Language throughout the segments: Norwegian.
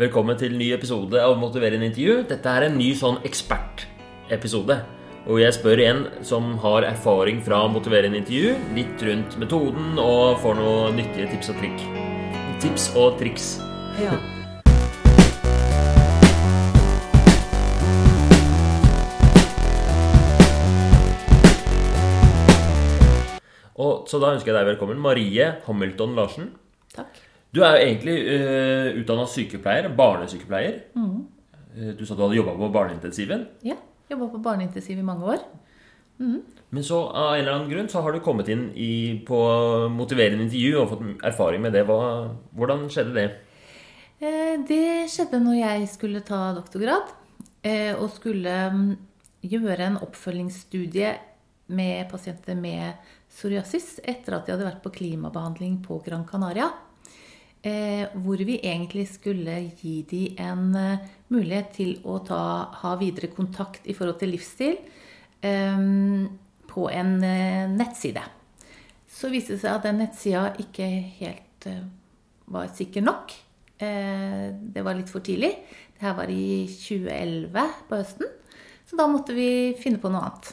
Velkommen til en ny episode av Motiverende intervju. Dette er en ny sånn ekspertepisode. Og jeg spør en som har erfaring fra motiverende intervju, litt rundt metoden, og får noen nyttige tips og trikk. Tips og triks. Ja. Og Så da ønsker jeg deg velkommen. Marie Hamilton Larsen. Du er jo egentlig uh, utdanna sykepleier. Barnesykepleier. Eh, Du sa du hadde jobba på barneintensiven. Ja. Jobba på barneintensiv i mange år. Men så av en eller annen grunn så har du kommet inn i, på motiverende intervju og fått erfaring med det. Hva, hvordan skjedde det? Eh, Det skjedde når jeg skulle ta doktorgrad eh, og skulle mm, gjøre en oppfølgingsstudie med pasienter med psoriasis etter at de hadde vært på klimabehandling på Gran Canaria. Eh, Hvor vi egentlig skulle gi dem en eh, mulighet til å ta, ha videre kontakt i forhold til livsstil eh, på en nettside. Så viste det seg at den nettsida ikke helt var sikker nok. Det var litt for tidlig. Det her var i 2011 på høsten. Så da måtte vi finne på noe annet.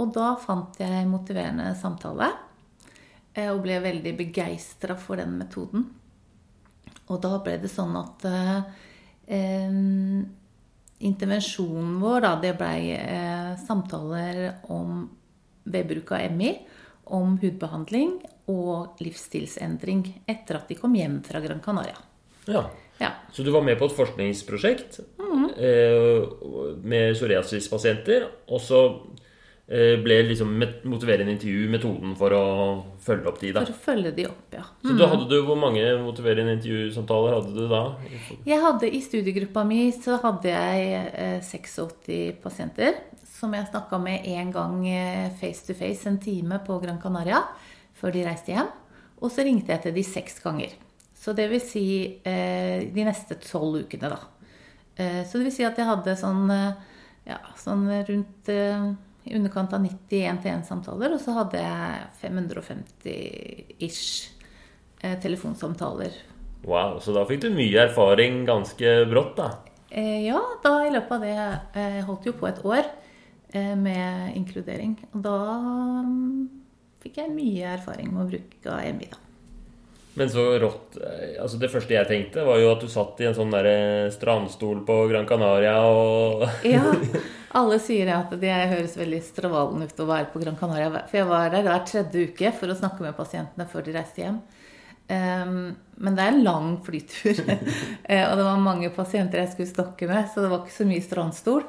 Og da fant jeg motiverende samtale. Og ble veldig begeistra for den metoden. Og da ble det sånn at eh, eh, intervensjonen vår, da, det blei eh, samtaler om ved bruk av MI, om hudbehandling og livsstilsendring etter at de kom hjem fra Gran Canaria. Ja. Ja. Så du var med på et forskningsprosjekt eh, med psoriasispasienter. Og så ble liksom motiverende intervju metoden for å følge opp de. da. For å følge de opp, ja. Så da hadde du, Hvor mange motiverende intervjusamtaler hadde du da? Jeg hadde I studiegruppa mi så hadde jeg eh, 86 pasienter som jeg snakka med én gang eh, face to face, en time på Gran Canaria før de reiste hjem. Og så ringte jeg til de seks ganger. Så det vil si eh, de neste tolv ukene, da. Eh, så det vil si at jeg hadde sånn, eh, ja, sånn rundt eh, i underkant av 90 én-til-én-samtaler, og så hadde jeg 550-ish eh, telefonsamtaler Wow, Så da fikk du mye erfaring ganske brått, da. Eh, ja, da i løpet av det Jeg holdt jo på et år eh, med inkludering. Og da mm, fikk jeg mye erfaring med å bruke AMI, da. Men så rått eh, altså Det første jeg tenkte, var jo at du satt i en sånn der strandstol på Gran Canaria og Ja, alle sier at det høres veldig strålende ut å være på Gran Canaria. For jeg var der hver tredje uke for å snakke med pasientene før de reiste hjem. Ehm, men det er en lang flytur. Eh, og det var mange pasienter jeg skulle snakke med, så det var ikke så mye strandstol.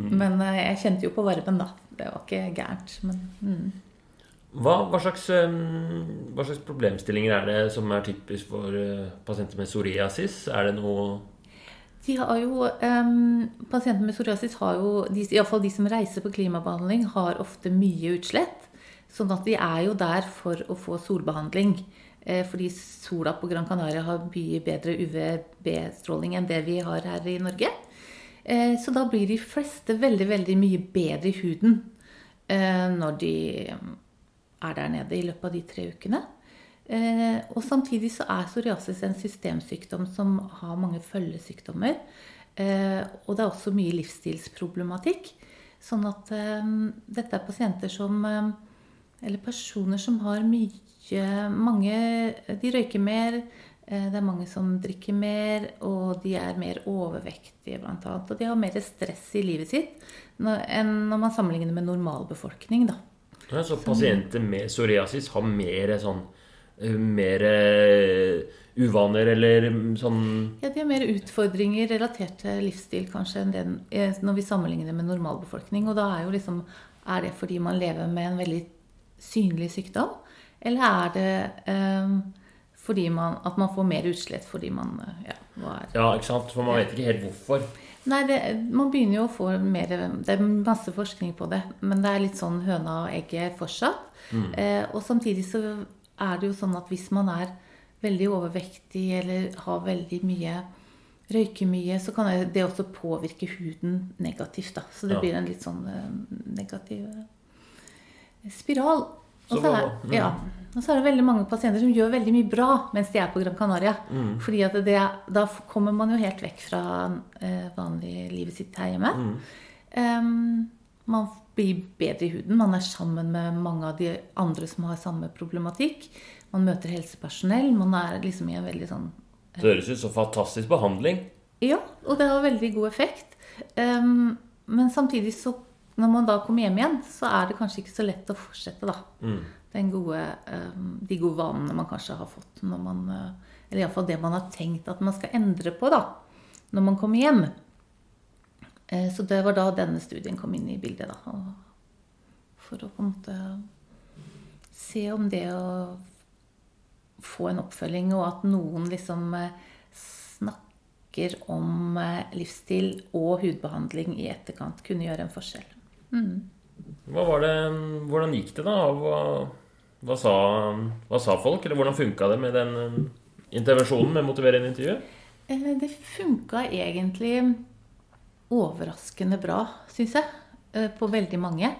Men eh, jeg kjente jo på varmen, da. Det var ikke gærent. Men mm. Hva, hva, slags, eh, hva slags problemstillinger er det som er typisk for eh, pasienter med psoriasis? Er det noe De har jo, um, Pasienter med psoriasis har jo, de, i alle fall de som reiser på klimabehandling, har ofte mye utslett. Sånn at de er jo der for å få solbehandling. Eh, fordi sola på Gran Canaria har mye bedre UVB-stråling enn det vi har her i Norge. Eh, så da blir de fleste veldig, veldig mye bedre i huden eh, når de er der nede i løpet av de tre ukene. Eh, og samtidig så er psoriasis en systemsykdom som har mange følgesykdommer. Eh, og det er også mye livsstilsproblematikk. Sånn at eh, dette er pasienter som Eller personer som har mye Mange De røyker mer. Det er mange som drikker mer, og de er mer overvektige bl.a. Og de har mer stress i livet sitt enn når man sammenligner med normalbefolkning. da. Ja, Så pasienter med psoriasis har mer sånn eh, Mer eh, uvaner eller sånn Ja, de har mer utfordringer relatert til livsstil kanskje enn den, eh, når vi sammenligner med normalbefolkning. Og da er jo liksom Er det fordi man lever med en veldig synlig sykdom? Eller er det eh, fordi man, at man får mer utslett fordi man Ja, hva er Ja, ikke sant? For man vet ikke helt hvorfor. Nei, det, man begynner jo å få mer Det er masse forskning på det, men det er litt sånn høna og egget fortsatt. Eh, og samtidig så er det jo sånn at hvis man er veldig overvektig eller har veldig mye Røyker mye, så kan det også påvirke huden negativt. da. Så det Ja. blir en litt sånn eh, negativ eh, spiral. Og så er, ja. Og så er det veldig mange pasienter som gjør veldig mye bra mens de er på Gran Canaria. Fordi at det, da kommer man jo helt vekk fra eh, vanlig livet sitt her hjemme. Em, man blir bedre i huden. Man er sammen med mange av de andre som har samme problematikk. Man møter helsepersonell. Man er liksom i en veldig sånn Det høres ut som fantastisk behandling. Ja, og det har veldig god effekt. Um, men samtidig så når man da kommer hjem igjen, så er det kanskje ikke så lett å fortsette, da. Den gode, de gode vanene man kanskje har fått når man eh, Eller iallfall det man har tenkt at man skal endre på, da. Når man kommer hjem. Eh, Så det var da denne studien kom inn i bildet, da. For å på en måte se om det å få en oppfølging, og at noen liksom eh, snakker om livsstil og hudbehandling i etterkant, kunne gjøre en forskjell. Var det, hvordan gikk det, da? Hva, sa, hva sa folk? Eller hvordan funka det med den eh, intervensjonen med motiverende intervju? Eh, Det funka egentlig overraskende bra, syns jeg, eh, på veldig mange.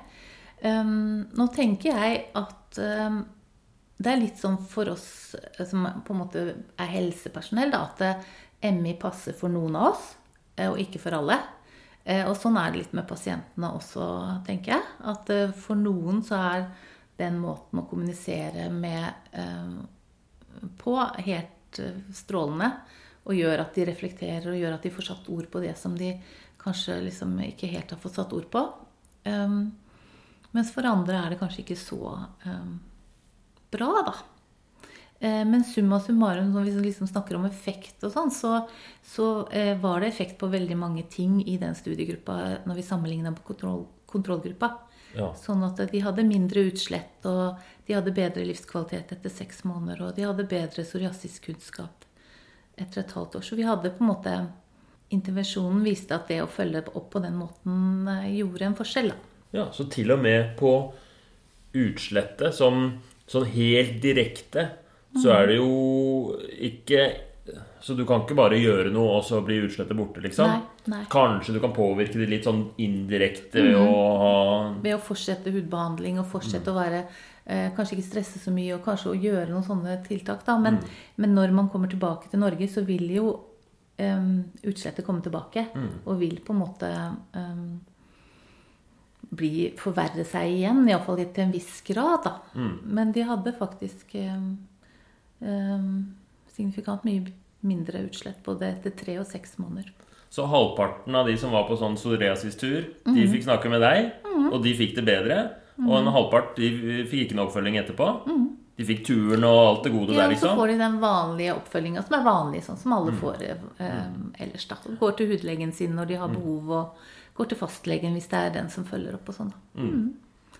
Nå tenker jeg at det er litt sånn for oss som på en måte er helsepersonell, da, at MI passer for noen av oss, og ikke for alle. Og sånn er det litt med pasientene også, tenker jeg. At for noen så er den måten å kommunisere med eh, på helt eh, strålende. Og gjør at de reflekterer og gjør at de får satt ord på det som de kanskje liksom ikke helt har fått satt ord på. Um, mens for andre er det kanskje ikke så um, bra, da. Eh, Men summa summarum, når vi liksom snakker om effekt og sånn, så, så var det effekt på veldig mange ting i den studiegruppa når vi sammenligna kontroll, kontrollgruppa. Ja. Sånn at de hadde mindre utslett, og de hadde bedre livskvalitet etter seks måneder, og de hadde bedre psoriasiskunnskap etter et halvt år. Så vi hadde på en måte Intervensjonen viste at det å følge opp på den måten eh, gjorde en forskjell. Da. Ja, så til og med på utslettet, som sånn helt direkte, så er det jo ikke Så du kan ikke bare gjøre noe, og så blir utslettet borte, liksom? Nei, nei. Kanskje du kan påvirke det litt sånn indirekte ved å ha Ved å fortsette hudbehandling og fortsette å være eh, Kanskje ikke stresse så mye, og kanskje å gjøre noen sånne tiltak. Da. Men, men når man kommer tilbake til Norge, så vil jo eh, utslettet komme tilbake. Og vil på en måte eh, bli, forverre seg igjen, iallfall til en viss grad. Da. Men de hadde faktisk signifikant mye mindre utslett både etter tre og seks måneder. Så halvparten av de som var på sånn psoriasis-tur, Mhm. de fikk snakke med deg, og de fikk det bedre. Og en halvpart de fikk ikke noe oppfølging etterpå. De fikk turen og alt det gode Mhm. Ja, der, og så liksom. får de den vanlige oppfølginga som er vanlig, sånn som alle får eh, ellers. da. Går til hudlegen sin når de har behov, og går til fastlegen hvis det er den som følger opp og sånn. da.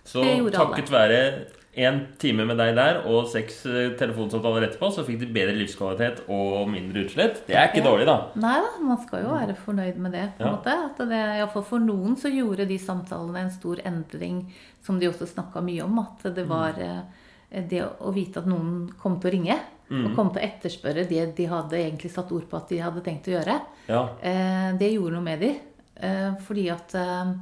Så takket være én time med deg der og seks eh, telefonsamtaler etterpå, så fikk de bedre livskvalitet og mindre utslett. Det er ikke Ja. dårlig, da. Nei da, man skal jo være fornøyd med det. på en Ja. måte. At det, fall For noen så gjorde de samtalene en stor endring, som de også snakka mye om. At det var mm. det å vite at noen kom til å ringe. Og kom til å etterspørre det de hadde egentlig satt ord på at de hadde tenkt å gjøre. Ja. Eh, det gjorde noe med de. Eh, fordi at eh,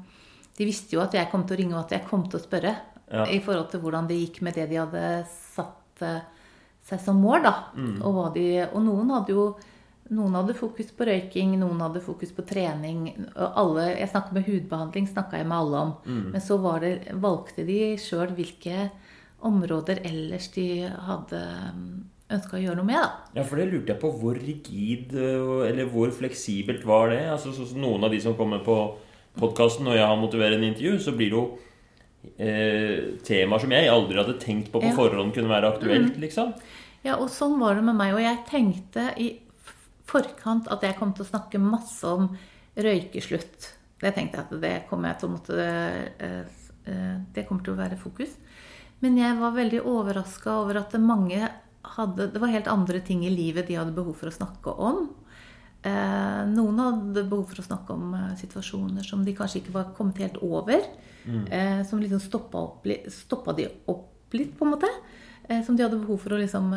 de visste jo at jeg kom til å ringe, og at jeg kom til å spørre. Ja. I forhold til hvordan det gikk med det de hadde satt eh, seg som mål. da. Og, hva de, og noen hadde jo noen hadde fokus på røyking, noen hadde fokus på trening. og alle, Jeg snakket med hudbehandling, snakka jeg med alle om. Men så var det, valgte de sjøl hvilke områder ellers de hadde ønska å gjøre noe med. da. Ja, for det lurte jeg på. Hvor rigid øh, eller hvor fleksibelt var det? Altså, så, så Noen av de som kommer på podkasten når jeg har motiverende intervju, så blir det jo eh, temaer som jeg aldri hadde tenkt på på Ja. Mm. forhånd kunne være aktuelt, liksom. Ja, og sånn var det med meg. Og jeg tenkte i forkant at jeg kom til å snakke masse om røykeslutt. Det tenkte jeg at det kommer jeg til å måtte eh, eh, Det kommer til å være fokus. Men jeg var veldig overraska over at mange hadde Det var helt andre ting i livet de hadde behov for å snakke om. Eh, noen hadde behov for å snakke om eh, situasjoner som de kanskje ikke var kommet helt over. Eh, som liksom stoppa, opp, stoppa de opp litt, på en måte. Eh, som de hadde behov for å liksom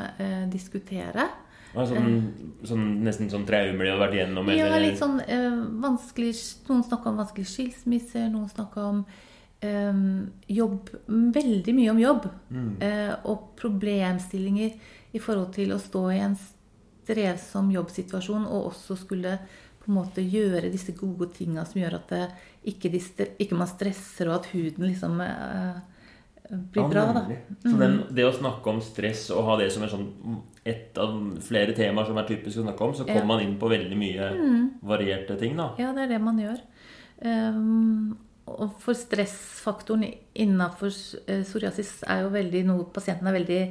diskutere. Ja, sånn, sånn, nesten sånn traumer de hadde vært gjennom. Ja, eller- litt sånn eh, vanskelig Noen snakka om vanskelige skilsmisser, noen snakka om eh, jobb Veldig mye om jobb. Mm. Eh, og problemstillinger i forhold til å stå i en strevsom jobbsituasjon og også skulle på en måte gjøre disse gode tinga som gjør at det ikke, de ikke man stresser, og at huden liksom eh, blir bra. da. Mm. Så den, det å snakke om stress og ha det som sånn, et av flere temaer som er typisk å snakke om, så kommer Ja. man inn på veldig mye varierte ting, da. Ja, det er det man gjør. Um, og for stressfaktoren innafor psoriasis er jo veldig noe pasienten er veldig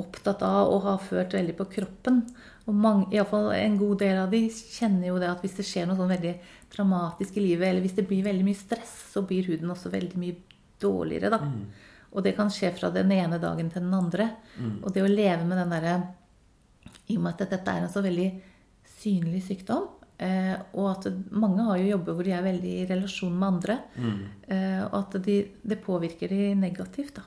opptatt av og har ført veldig på kroppen. Og mange, i alle fall en god del av de kjenner jo det at hvis det skjer noe sånn veldig dramatisk i livet, eller hvis det blir veldig mye stress, så blir huden også veldig mye dårligere, da. Og det kan skje fra den ene dagen til den andre. Og det å leve med den derre I og med at dette er en så veldig synlig sykdom, eh, og at mange har jo jobber hvor de er veldig i relasjon med andre, eh, og at de, det påvirker de negativt, da.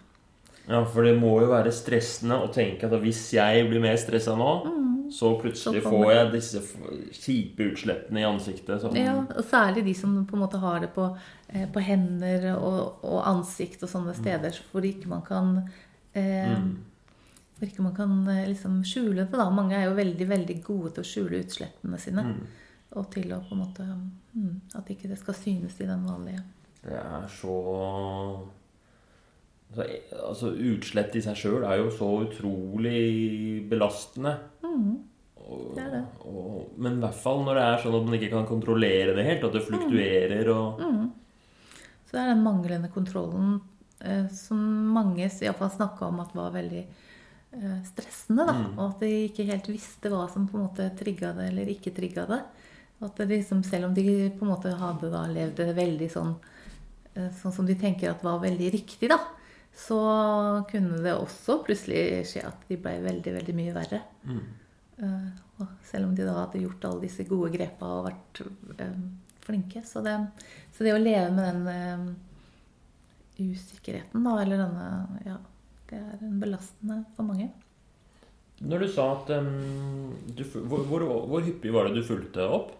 Ja, for det må jo være stressende å tenke at hvis jeg blir mer stressa nå, så plutselig Så får jeg disse kjipe utslettene i ansiktet. Sånn. Ja, og særlig de som på en måte har det på, eh, på hender og, og ansikt og sånne steder hvor ikke man kan eh, Hvor ikke man kan eh, liksom skjule det. da. Mange er jo veldig veldig gode til å skjule utslettene sine. Og til å på en måte mm, At ikke det skal synes i den vanlige. Det er så, Altså, utslett i seg sjøl er jo så utrolig belastende. Og, det det. Og, men i hvert fall når det er sånn at man ikke kan kontrollere det helt, at det fluktuerer og Så det er den manglende kontrollen eh, som mange iallfall snakka om at var veldig eh, stressende. da, Og at de ikke helt visste hva som på en måte trigga det eller ikke trigga det. At det liksom, selv om de på en måte hadde da levd veldig sånn eh, sånn som de tenker at var veldig riktig, da, så kunne det også plutselig skje at de ble veldig, veldig mye verre. Mm. og selv om de da hadde gjort alle disse gode grepa og vært eh, flinke. Så det, så det å leve med den eh, usikkerheten, da, eller denne Ja, det er en belastende for mange. Når du sa at um, du, hvor, hvor, hvor hyppig var det du fulgte opp?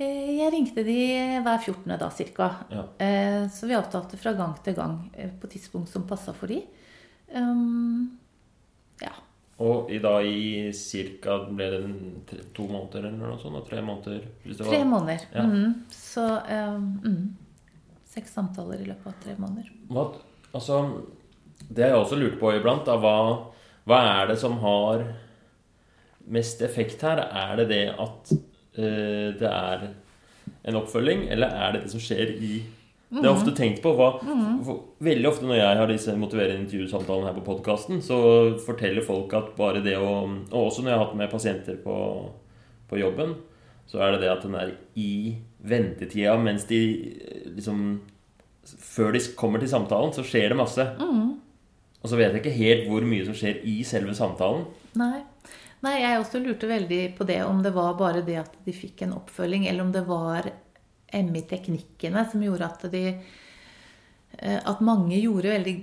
Eh, Jeg ringte de hver 14. da, cirka. Ja. Eh, Så vi avtalte fra gang til gang eh, på tidspunkt som passa for de. Um, ja. Og i, da i cirka ble det tre, to måneder eller noe sånt? Tre måneder? Tre måneder. Ja. Mm, Så um, mm. Seks samtaler i løpet av tre måneder. Hva, altså, det har jeg også lurt på iblant. Da, hva, hva er det som har mest effekt her? Er det det at det er en oppfølging, eller er det det som skjer i Det er ofte tenkt på hva, for, Veldig ofte når jeg har disse motiverende intervjusamtalene her på podkasten, så forteller folk at bare det å Og også når jeg har hatt med pasienter på, på jobben, så er det det at den er i ventetida mens de eh, liksom Før de kommer til samtalen, så skjer det masse. Og så vet jeg ikke helt hvor mye som skjer i selve samtalen. Nei. Nei, jeg også lurte veldig på det, om det var bare det at de fikk en oppfølging, eller om det var MI-teknikkene som gjorde at de eh, At mange gjorde veldig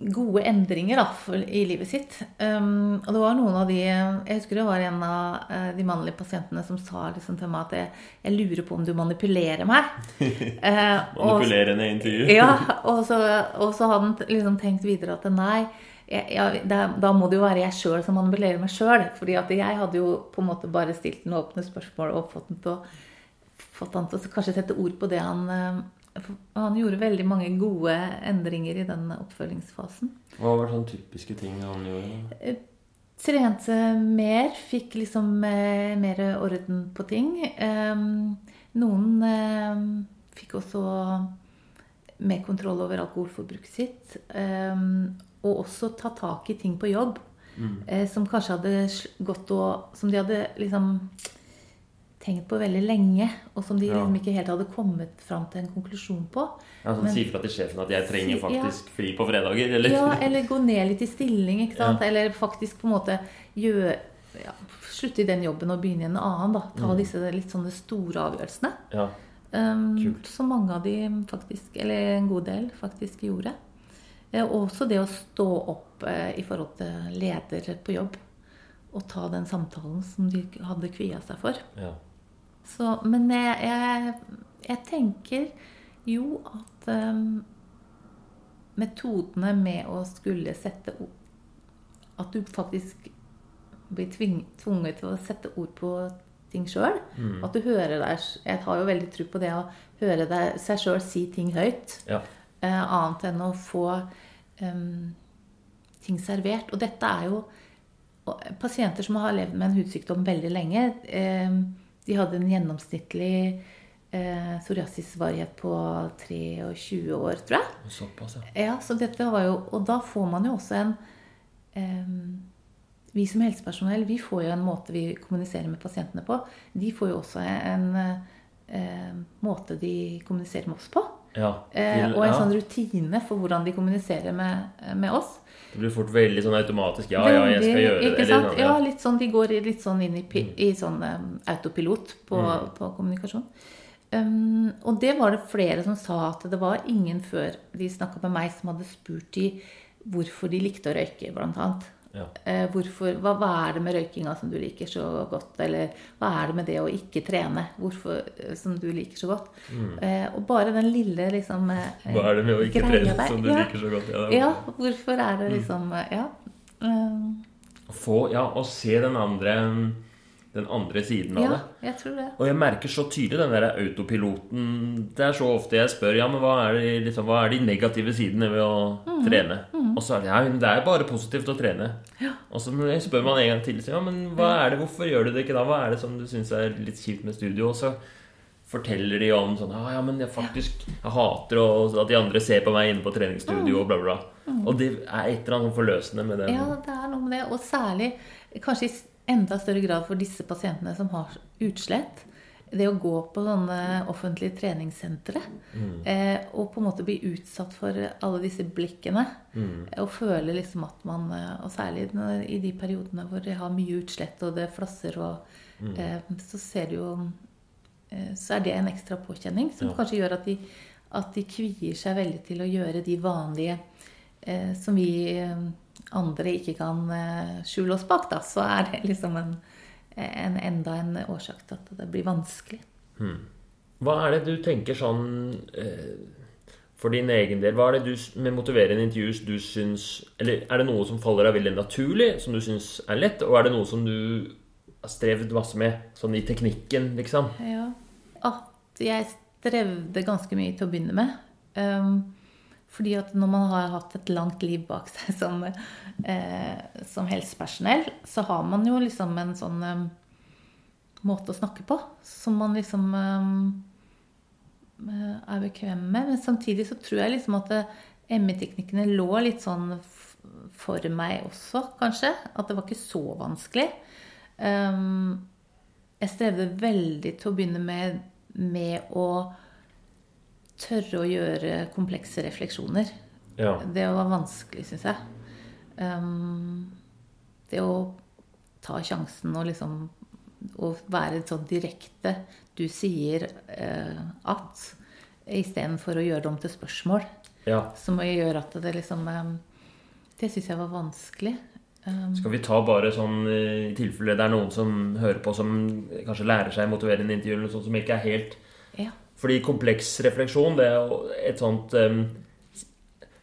gode endringer da, for, i livet sitt. Um, og det var noen av de Jeg husker det var en av eh, de mannlige pasientene som sa liksom til meg at jeg, jeg lurer på om du manipulerer meg. Eh, Manipulerende intervju. ja, og så, og så hadde han liksom tenkt videre at nei, jeg, da, må det jo være jeg sjøl som manipulerer meg sjøl. fordi at jeg hadde jo på en måte bare stilt noen åpne spørsmål og fått, den til å, han til å kanskje sette ord på det han eh, Han gjorde veldig mange gode endringer i den oppfølgingsfasen. Hva var sånne typiske ting han gjorde? Trente mer, fikk liksom eh, mer orden på ting. Eh, noen eh, fikk også mer kontroll over alkoholforbruket sitt. Og også ta tak i ting på jobb eh, som kanskje hadde gått og Som de hadde liksom tenkt på veldig lenge, og som de Ja. liksom ikke helt hadde kommet fram til en konklusjon på. Ja, sånn, sier Si fra til sjefen at jeg trenger Si- ja. fri på fredager, eller? Ja, eller gå ned litt i stilling, ikke sant? Eller faktisk på en måte gjøre ja, Slutte i den jobben og begynne i en annen. da. Ta disse litt sånne store avgjørelsene. Ja. Um, som mange av de faktisk, eller en god del, faktisk gjorde. Eh, Og også det å stå opp eh, i forhold til leder på jobb. Og ta den samtalen som de hadde kvia seg for. ja. Så, men jeg, jeg, jeg tenker Jo, at um, metodene med å skulle sette ord At du faktisk blir tving, tvunget til å sette ord på ting sjøl. Mm. At du hører deg Jeg har jo veldig tro på det å høre deg, seg sjøl si ting høyt. Ja. Eh, annet enn å få um, ting servert. Og dette er jo og pasienter som har levd med en hudsykdom veldig lenge. de hadde en gjennomsnittlig eh, psoriasisvarighet på 23 år, tror jeg. Såpass, ja. Ja, så dette var jo, Og da får man jo også en um, Vi som helsepersonell vi får jo en måte vi kommuniserer med pasientene på. De får jo også en eh, måte de kommuniserer med oss på. Ja. Eh, Til- og en sånn rutine for hvordan de kommuniserer med, med oss. Det blir fort veldig sånn automatisk. Ja, ja, jeg skal Veldig- gjøre det. eller sånn, Ja. Mm. litt sånn, De går litt sånn inn i, pi- i sånn um, autopilot på, på kommunikasjon. Um, og det var det flere som sa at det var ingen før de snakka med meg, som hadde spurt de hvorfor de likte å røyke, blant annet. Ja. Eh, hvorfor, hva, hva er det med røykinga som du liker så godt? Eller hva er det med det å ikke trene hvorfor, eh, som du liker så godt? Eh, og bare den lille liksom eh, Mm. Hva er det med å ikke trene der. som du ja. liker så godt? Ja, Ja, hvorfor er det liksom mm. Ja. Um, Få, ja, å se den andre, den andre siden av ja, det. jeg tror det. Og jeg merker så tydelig den der autopiloten. Det er så ofte jeg spør ja, men hva er, de, liksom, hva er de negative sidene ved å Mm. trene. Og så er det ja, det er bare positivt å trene. Og så spør man en gang til ja, men hva er det, hvorfor gjør du det ikke da? Hva er det som du syns er litt kjipt med studio? Og så forteller de om sånn ja, ja, men jeg faktisk jeg hater at de andre ser på meg inne på treningsstudio og bla, bla. bla. Og det er et eller annet forløsende med det. Mm. Ja, det er noe med det. Og særlig kanskje i enda større grad for disse pasientene som har utslett. Det å gå på sånne offentlige treningssentre eh, og på en måte bli utsatt for alle disse blikkene. Og føle liksom at man eh, Og særlig i de periodene hvor de har mye utslett og det flasser og eh, Så ser du jo eh, Så er det en ekstra påkjenning som Ja. kanskje gjør at de, at de kvier seg veldig til å gjøre de vanlige som vi andre ikke kan eh, skjule oss bak, da, så er det liksom en, en, enda en årsak til at det blir vanskelig. Hva er det du tenker sånn eh, for din egen del? Hva er det du med motiverende intervjuer du syns Eller er det noe som faller deg veldig naturlig, som du syns er lett? Og er det noe som du har strevd masse med, sånn i teknikken, liksom? Ja. At jeg strevde ganske mye til å begynne med. Um, fordi at når man har hatt et langt liv bak seg som, eh, som helsepersonell, så har man jo liksom en sånn eh, måte å snakke på som man liksom um, eh, er bekvem med. Men samtidig så tror jeg liksom at eh, ME-teknikkene lå litt sånn for meg også, kanskje. At det var ikke så vanskelig. Um, jeg strevde veldig til å begynne med, med å tørre å gjøre komplekse refleksjoner. Ja. Det var vanskelig, syns jeg. Um, det å ta sjansen og liksom å være sånn direkte Du sier uh, at istedenfor å gjøre det om til spørsmål. ja. Som gjør at det liksom um, Det syns jeg var vanskelig. Um, Skal vi ta bare sånn eh, i tilfelle det er noen som hører på som kanskje lærer seg motiverende intervju eller noe sånt som ikke er helt ja. Fordi kompleks refleksjon, det er et sånt um,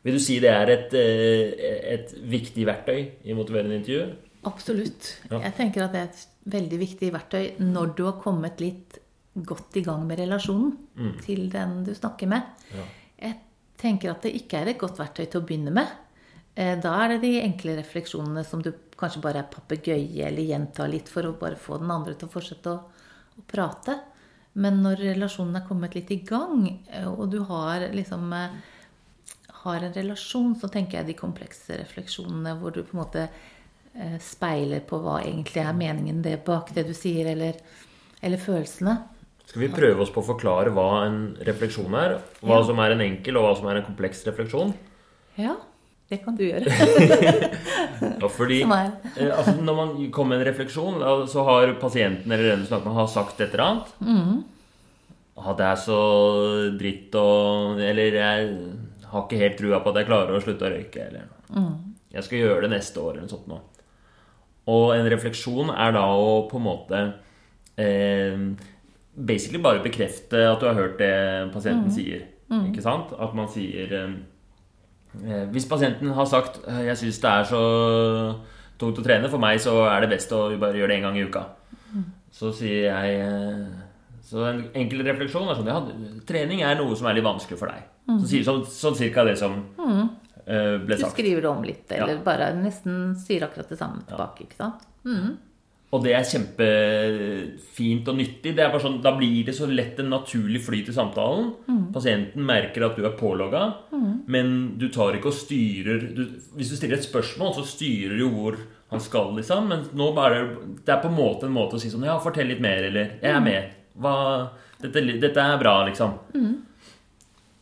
Vil du si det er et, eh, et viktig verktøy i motiverende intervju? Absolutt. Ja. Jeg tenker at det er et veldig viktig verktøy når du har kommet litt godt i gang med relasjonen til den du snakker med. Ja. Jeg tenker at det ikke er et godt verktøy til å begynne med. Eh, Da er det de enkle refleksjonene som du kanskje bare er papegøye eller gjentar litt for å bare få den andre til å fortsette å, å prate. Men når relasjonen er kommet litt i gang, eh, og du har liksom eh, har en relasjon, så tenker jeg de komplekse refleksjonene hvor du på en måte eh, speiler på hva egentlig er meningen det bak det du sier, eller, eller følelsene. Skal vi prøve oss på å forklare hva en refleksjon er? Hva Ja. som er en enkel, og hva som er en kompleks refleksjon? Ja, det kan du gjøre. Ja, fordi eh, altså, Når man kommer med en refleksjon, så har pasienten eller den du snakker med, har sagt et eller annet. Mm. Ah, det er så dritt og Eller jeg har ikke helt trua på at jeg klarer å slutte å røyke. Eller Mm. jeg skal gjøre det neste år, eller noe sånt nå. Og en refleksjon er da å på en måte eh, Basically bare bekrefte at du har hørt det pasienten sier. Ikke sant? At man sier eh, Hvis pasienten har sagt eh, 'Jeg syns det er så tungt å trene. For meg så er det best å bare gjøre det én gang i uka', så sier jeg eh, Så en enkel refleksjon er sånn Ja, trening er noe som er litt vanskelig for deg. Så sier sånn, sånn cirka det som mm. ble Du skriver det om litt, eller Ja. bare nesten sier akkurat det samme tilbake. ikke sant? Mm. Og det er kjempefint og nyttig. Det er bare sånn, da blir det så lett en naturlig flyt i samtalen. Pasienten merker at du er pålogga, men du tar ikke og styrer du, Hvis du stiller et spørsmål, så styrer du hvor han skal, liksom. Men nå bare Det er på en måte en måte å si sånn Ja, fortell litt mer, eller Jeg er med. Hva, dette, dette er bra, liksom.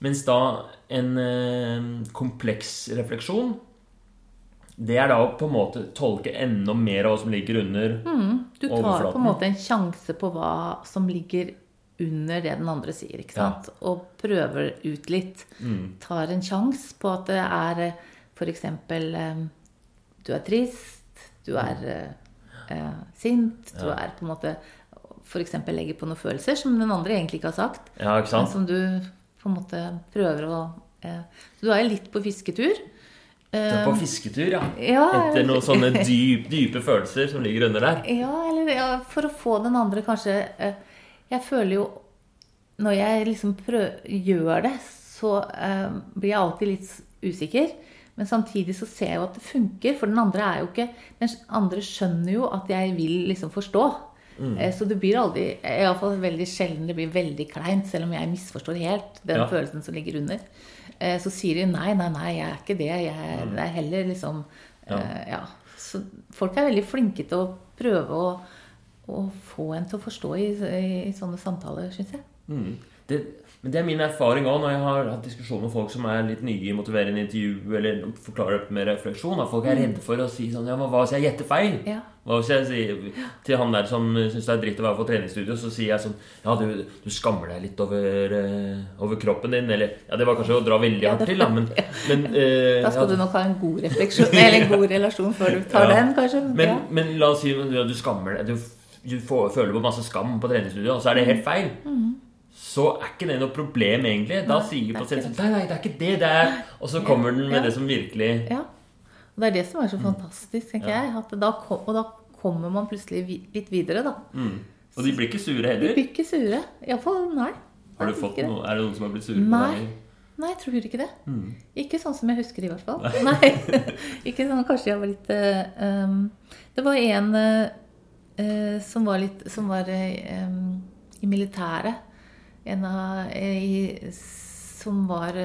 Mens da en ø, kompleks refleksjon det er da å på en måte tolke enda mer av hva som ligger under. Du tar på en måte en sjanse på hva som ligger under det den andre sier, ikke sant? Og prøver ut litt. Tar en sjanse på at det er f.eks. Du er trist, du er eh, eh, sint, du er på en måte F.eks. legger på noen følelser som den andre egentlig ikke har sagt. Ja, ikke Men som du på en måte prøver å eh, Så du er litt på fisketur. Du er på fisketur, ja. Ja, Etter noen sånne dyp, dype følelser som ligger under der. Ja, eller ja, for å få den andre kanskje eh, Jeg føler jo Når jeg liksom prøver, gjør det, så eh, blir jeg alltid litt usikker. Men samtidig så ser jeg jo at det funker, for den andre er jo ikke Den andre skjønner jo at jeg vil liksom forstå. Eh, Så det blir aldri Iallfall veldig sjelden det blir veldig kleint, selv om jeg misforstår helt den Ja. følelsen som ligger under. Eh, Så sier de nei, nei, nei, jeg er ikke det. Jeg det er heller liksom Ja. eh, ja. Så folk er veldig flinke til å prøve å, å få en til å forstå i, i sånne samtaler, syns jeg. Mm. Det, men det er min erfaring òg når jeg har hatt diskusjon med folk som er litt nye i motiverende intervju, eller forklarer det med refleksjon. At folk er redde for å si sånn Ja, men hva hvis jeg gjetter feil? Ja. Hva hvis jeg sier til han der som syns det er dritt å være på treningsstudio, så sier jeg sånn Ja, du, du skammer deg litt over, uh, over kroppen din. Eller Ja, det var kanskje å dra veldig hardt til, da, men, men uh, Da skal ja, du nok ha en god refleksjon, eller en god relasjon før du tar Ja. den, kanskje. Men, ja. men la oss si at du skammer deg. Du, du får, føler på masse skam på treningsstudio, og så er det helt feil. Så er ikke det noe problem, egentlig. Da Mm. Nei, sier er pasienten sånn Nei, nei, det er ikke det det er. Og så kommer den med Ja. det som virkelig ja. Og det er det som er så fantastisk, tenker jeg. At da kom, og da kommer man plutselig litt videre, da. mm. Og de blir ikke sure heller? De blir ikke sure. Iallfall nei. Har du fått noe, er det noen som har blitt sure på Nei. Nei, jeg tror ikke det. Mm. Ikke sånn som jeg husker, i hvert fall. Nei, ikke sånn Kanskje jeg var litt um, Det var en eh, som var litt Som var um, i militæret. En av i, Som var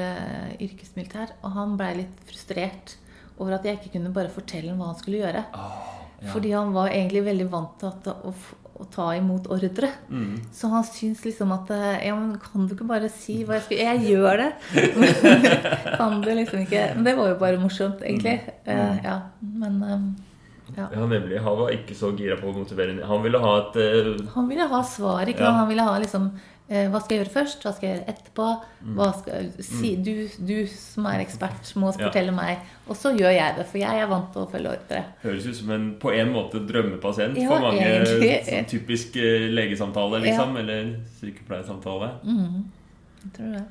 yrkesmilitær. Og han blei litt frustrert over at jeg ikke kunne bare fortelle ham hva han skulle gjøre. ja. Fordi han var egentlig veldig vant til at, å, å ta imot ordre. Mm. Så han syns liksom at eh, Ja, men kan du ikke bare si hva jeg skal Jeg gjør det! kan du liksom ikke Men det var jo bare morsomt, egentlig. Eh, ja, men eh, ja. Ja, nemlig. Han var ikke så gira på å motivere Han ville ha et uh, Han ville ha svar, ikke Ja. Han ville ha liksom Hva skal jeg gjøre først? Hva skal jeg gjøre etterpå? Hva skal si, du, du som er ekspert, må Ja. fortelle meg. Og så gjør jeg det, for jeg er vant til å følge ordre. Høres ut som en på en måte drømmepasient Ja, for mange. egentlig. Sånn typisk eh, legesamtale, liksom. Eller sykepleiersamtale. Jeg tror det.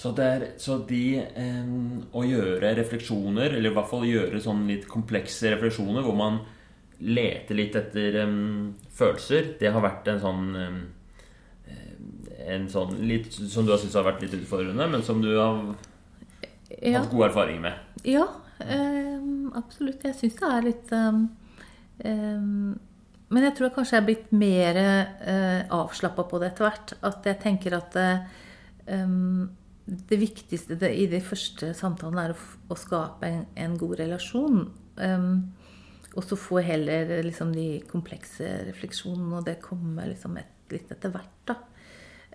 Så, det er, så de eh, Å gjøre refleksjoner, eller i hvert fall gjøre sånn litt komplekse refleksjoner hvor man leter litt etter um, følelser, det har vært en sånn um, En sånn litt Som du har syntes har vært litt utfordrende, men som du har Ja. hatt gode erfaringer med. Ja, um, absolutt. Jeg syns det er litt Men jeg tror kanskje jeg er blitt mer uh, avslappa på det etter hvert. At jeg tenker at uh, det viktigste i de første samtalene er å, skape en, en god relasjon. Ehm, og så får heller liksom de komplekse refleksjonene, og det kommer liksom et, litt etter hvert, da.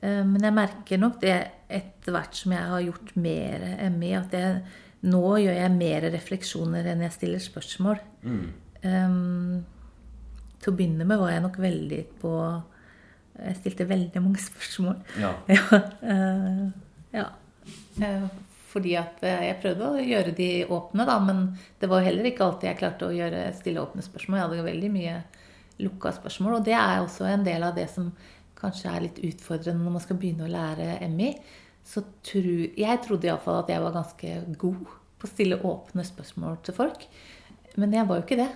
Eh, Men jeg merker nok det etter hvert som jeg har gjort mer ME, at jeg, nå gjør jeg mer refleksjoner enn jeg stiller spørsmål. Um, til å begynne med var jeg nok veldig på Jeg stilte veldig mange spørsmål. Ja. Ja. uh, ja. Eh, fordi at eh, jeg prøvde å gjøre de åpne, da, men det var heller ikke alltid jeg klarte å gjøre stille åpne spørsmål. Jeg hadde veldig mye lukka spørsmål, og det er også en del av det som kanskje er litt utfordrende når man skal begynne å lære MI, så tro, Jeg trodde iallfall at jeg var ganske god på å stille åpne spørsmål til folk. Men jeg var jo ikke det.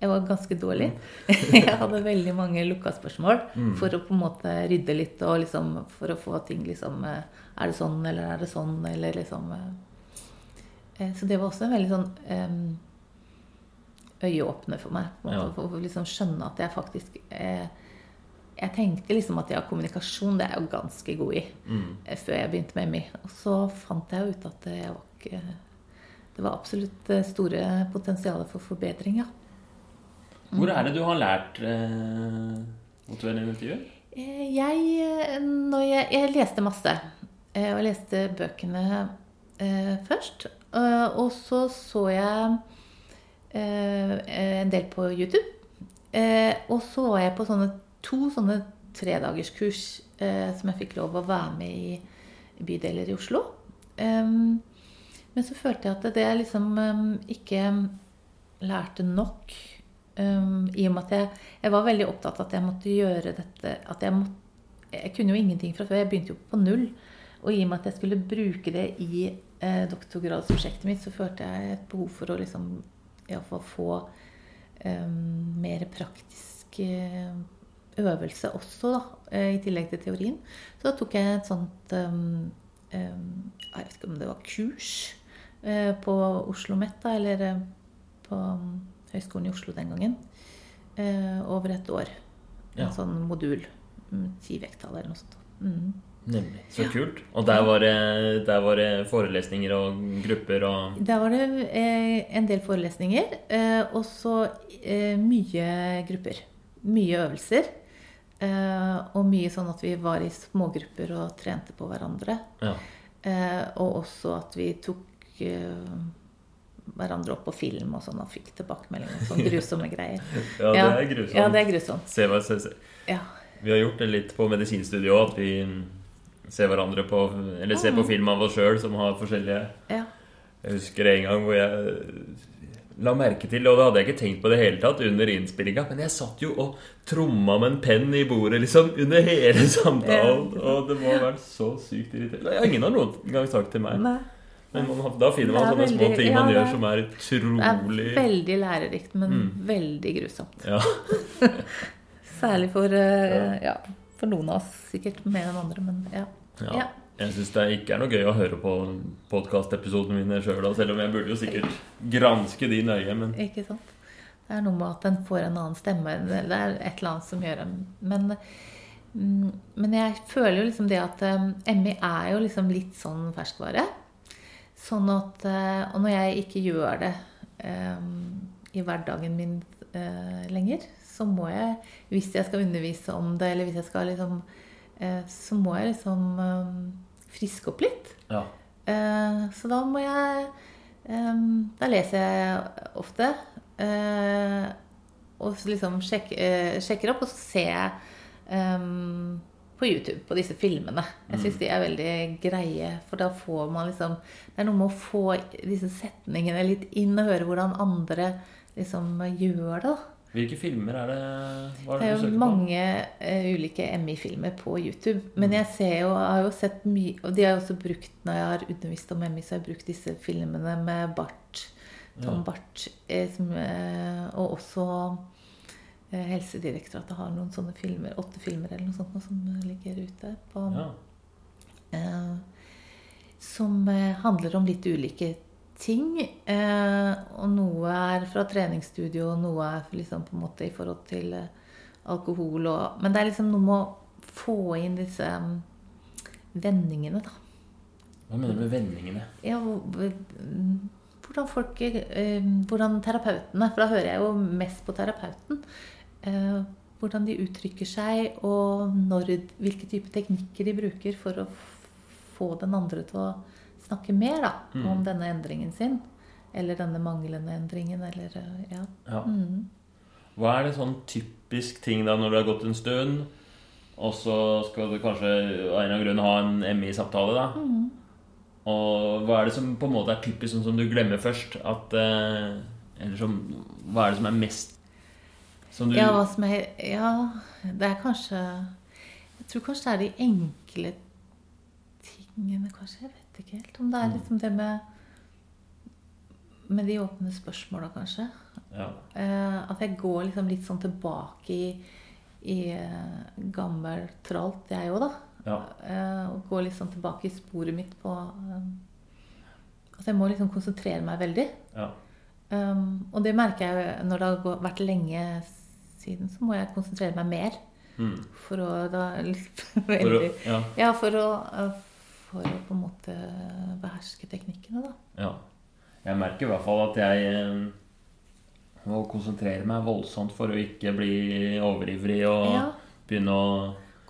Jeg var ganske dårlig. Jeg hadde veldig mange lukka spørsmål for å på en måte rydde litt og liksom for å få ting liksom eh, Er det sånn, eller er det sånn, eller liksom eh, eh, Så det var også en veldig sånn um, øyeåpner for meg. måte, Ja. For å liksom skjønne at jeg faktisk eh, Jeg tenkte liksom at ja, kommunikasjon det er jeg jo ganske god i. Mm. Før jeg begynte med MI. Og så fant jeg ut at jeg var ikke Det var absolutt store potensialer for forbedring, ja. Hvor er det du har lært eh, motiverende intervjuer? Eh, Jeg, eh, når jeg, jeg leste masse. eh, Og jeg leste bøkene eh, først. Og så så jeg eh, en del på YouTube. Eh, Og så var jeg på sånne, to sånne tredagerskurs eh, som jeg fikk lov å være med i bydeler i Oslo. Men så følte jeg at det jeg liksom ikke lærte nok. Em, I og med at jeg, jeg var veldig opptatt av at jeg måtte gjøre dette at jeg, må, jeg kunne jo ingenting fra før. Jeg begynte jo på null. Og i og med at jeg skulle bruke det i eh, doktorgradsprosjektet mitt, så følte jeg et behov for å liksom iallfall få um, mer praktisk eh, øvelse også, da, eh, i tillegg til teorien. Så da tok jeg et sånt um, um, Jeg vet ikke om det var kurs uh, på Oslo Met, eller uh, på um, Høgskolen i Oslo den gangen. Eh, over et år. Ja. En sånn modul. mm, Ti vekttall eller noe sånt. Mm. Nemlig. Så kult. Og der var, det, der var det forelesninger og grupper og Der var det eh, en del forelesninger, eh, og så eh, mye grupper. Mye øvelser. Eh, og mye sånn at vi var i smågrupper og trente på hverandre. Ja. Eh, og også at vi tok hverandre opp på film og sånn, og fikk tilbakemeldinger. Sånn grusomme greier. ja, det er grusomt. Ja, det er grusomt. Se hva, se, se. Ja. Vi har gjort det litt på medisinstudiet òg, at vi ser hverandre på Eller ser på film av oss sjøl som har forskjellige ja. Jeg husker en gang hvor jeg la merke til, og det hadde jeg ikke tenkt på det hele tatt under innspillinga, men jeg satt jo og tromma med en penn i bordet liksom under hele samtalen, og det må ha vært så sykt irriterende. Ingen har noen gang sagt til meg. Nei. Men man, da finner man sånne veldig, små ting man ja, gjør som er utrolig Det er veldig lærerikt, men Mm. veldig grusomt. Ja. Særlig for, eh, ja, for noen av oss sikkert mer enn andre, men ja. ja. Jeg syns det ikke er noe gøy å høre på podkastepisodene mine sjøl, selv om jeg burde jo sikkert granske de nøye, men Ikke sant? Det er noe med at den får en annen stemme. Det er et eller annet som gjør en Men, mm, men jeg føler jo liksom det at um, er jo liksom litt sånn ferskvare. Sånn at eh, Og når jeg ikke gjør det um, i hverdagen min eh, lenger, så må jeg, hvis jeg skal undervise om det, eller hvis jeg skal liksom eh, Så må jeg liksom um, friske opp litt. ja. Eh, Så da må jeg em, Da leser jeg ofte. eh, Og så liksom sjek, sjekker opp, og så ser jeg på YouTube på disse filmene. Jeg syns de er veldig greie, for da får man liksom Det er noe med å få disse setningene litt inn og høre hvordan andre liksom gjør det. Hvilke filmer er det hva er Det er du jo mange uh, ulike MI-filmer på YouTube. Men jeg ser jo, har jo sett mye Og de har jo også brukt når jeg har undervist om MI, så har jeg brukt disse filmene med Bart. Tom Ja. Bart. Eh, som, eh, og også Helsedirektoratet har noen sånne filmer. Åtte filmer eller noe sånt som ligger ute. På, Ja. eh, som eh, handler om litt ulike ting. Eh, og noe er fra treningsstudio, og noe er liksom på en måte i forhold til eh, alkohol og Men det er liksom noe med å få inn disse mm, vendingene, da. Hva mener du med vendingene? Ja, mm, hvordan folk eh, Hvordan terapeutene For da hører jeg jo mest på terapeuten. Eh, hvordan de uttrykker seg, og når, hvilke type teknikker de bruker for å få den andre til å snakke mer da, Mm. om denne endringen sin. Eller denne manglende endringen, eller eh, Ja. Ja. Mm. Hva er det sånn typisk ting da når det har gått en stund, og så skal du kanskje av en eller annen grunn ha en MI-samtale, da? Mm. Og hva er det som på en måte er typisk sånn som du glemmer først? At, eh, eller som, hva er det som er mest du Ja, hva som er Ja, det er kanskje Jeg tror kanskje det er de enkle tingene, kanskje. Jeg vet ikke helt. Om det er liksom det med med de åpne spørsmåla, kanskje. Ja. Eh, at jeg går liksom litt sånn tilbake i, i eh, gammel tralt, jeg òg, da. Ja. Eh, og går litt sånn tilbake i sporet mitt på At jeg må liksom konsentrere meg veldig. ja. Um, og det merker jeg jo når det har vært lenge siden, så må jeg konsentrere meg mer. Mm. For å da For å, ja. Ja, for å, for å på en måte beherske teknikkene, da. Ja. Jeg merker i hvert fall at jeg eh, må konsentrere meg voldsomt for å ikke bli overivrig og Ja. begynne å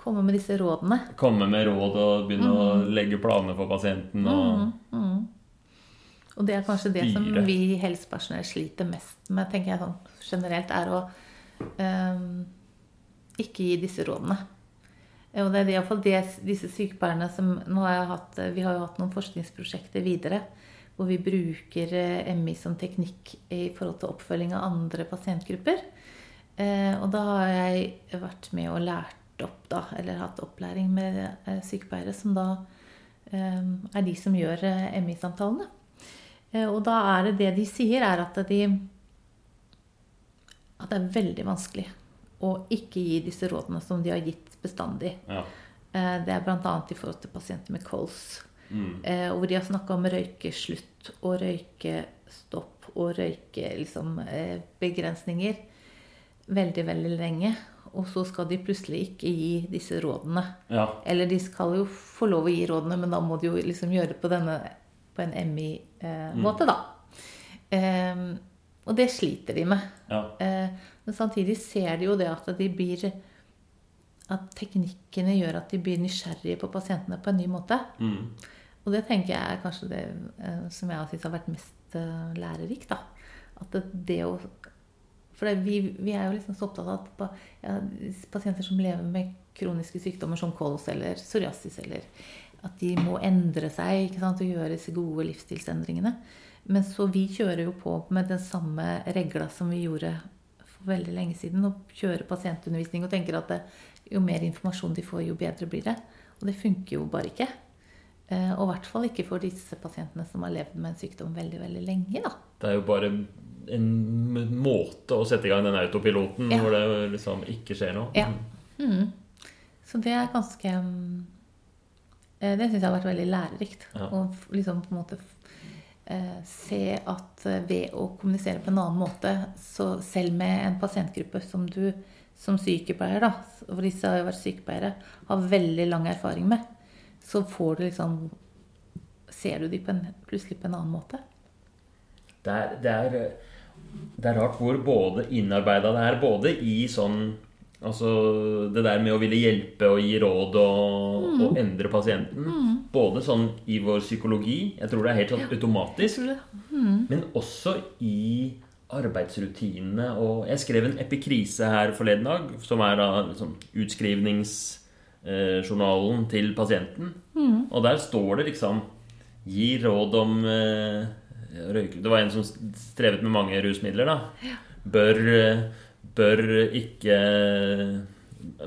Komme med disse rådene. komme med råd og begynne å legge planer for pasienten. Og, Mm, mm. Og det er kanskje det som vi helsepersonell sliter mest med, tenker jeg sånn generelt, er å ikke gi disse rådene. Og det er i hvert fall disse sykepleierne som har hatt, Vi har jo hatt noen forskningsprosjekter videre hvor vi bruker eh, MI som teknikk i forhold til oppfølging av andre pasientgrupper. Eh, og da har jeg vært med og lært opp, da, eller hatt opplæring med eh, sykepleiere som da eh, er de som gjør MI-samtalene. Og da er det det de sier, er at de At det er veldig vanskelig å ikke gi disse rådene som de har gitt bestandig. ja. Eh, Det er bl.a. i forhold til pasienter med kols. Mm. Eh, hvor de har snakka om røykeslutt og røykestopp og røykebegrensninger veldig, veldig lenge. Og så skal de plutselig ikke gi disse rådene. ja. Eller de skal jo få lov å gi rådene, men da må de jo liksom gjøre det på, denne, på en MI-måte, da. Eh, og det sliter de med. ja. Eh, men samtidig ser de jo det at de blir At teknikkene gjør at de blir nysgjerrige på pasientene på en ny måte. Mm. Og det tenker jeg er kanskje det eh, som jeg syns har vært mest eh, lærerikt. da. At det, det å For det, vi, vi er jo liksom så opptatt av at ja, pasienter som lever med kroniske sykdommer som kols eller psoriasis, eller at de må endre seg ikke sant, og gjøre disse gode livsstilsendringene. Men så vi kjører jo på med den samme regla som vi gjorde for veldig lenge siden, og kjører pasientundervisning og tenker at det, jo mer informasjon de får, jo bedre blir det. Og det funker jo bare ikke. Eh, Og i hvert fall ikke for disse pasientene som har levd med en sykdom veldig veldig lenge. da. Det er jo bare en måte å sette i gang den autopiloten Ja. hvor det liksom ikke skjer noe. Ja. Mm. Så det er ganske eh, Det syns jeg har vært veldig lærerikt. Ja. Å liksom på en måte se at eh, ved å kommunisere på en annen måte, så selv med en pasientgruppe som du som sykepleier, da, for disse har jo vært sykepleiere, har veldig lang erfaring med, så får du liksom Ser du de på en, plutselig på en annen måte? Det er, det, er, det er rart hvor både innarbeida det er, både i sånn Altså det der med å ville hjelpe og gi råd og, og endre pasienten. Både sånn i vår psykologi, jeg tror det er helt sånn automatisk, mm. men også i arbeidsrutinene. Og jeg skrev en epikrise her forleden dag, som er da liksom utskrivningsjournalen til pasienten. Og der står det liksom Gi råd om eh, røyke Det var en som strevet med mange rusmidler, da. Bør, eh, bør ikke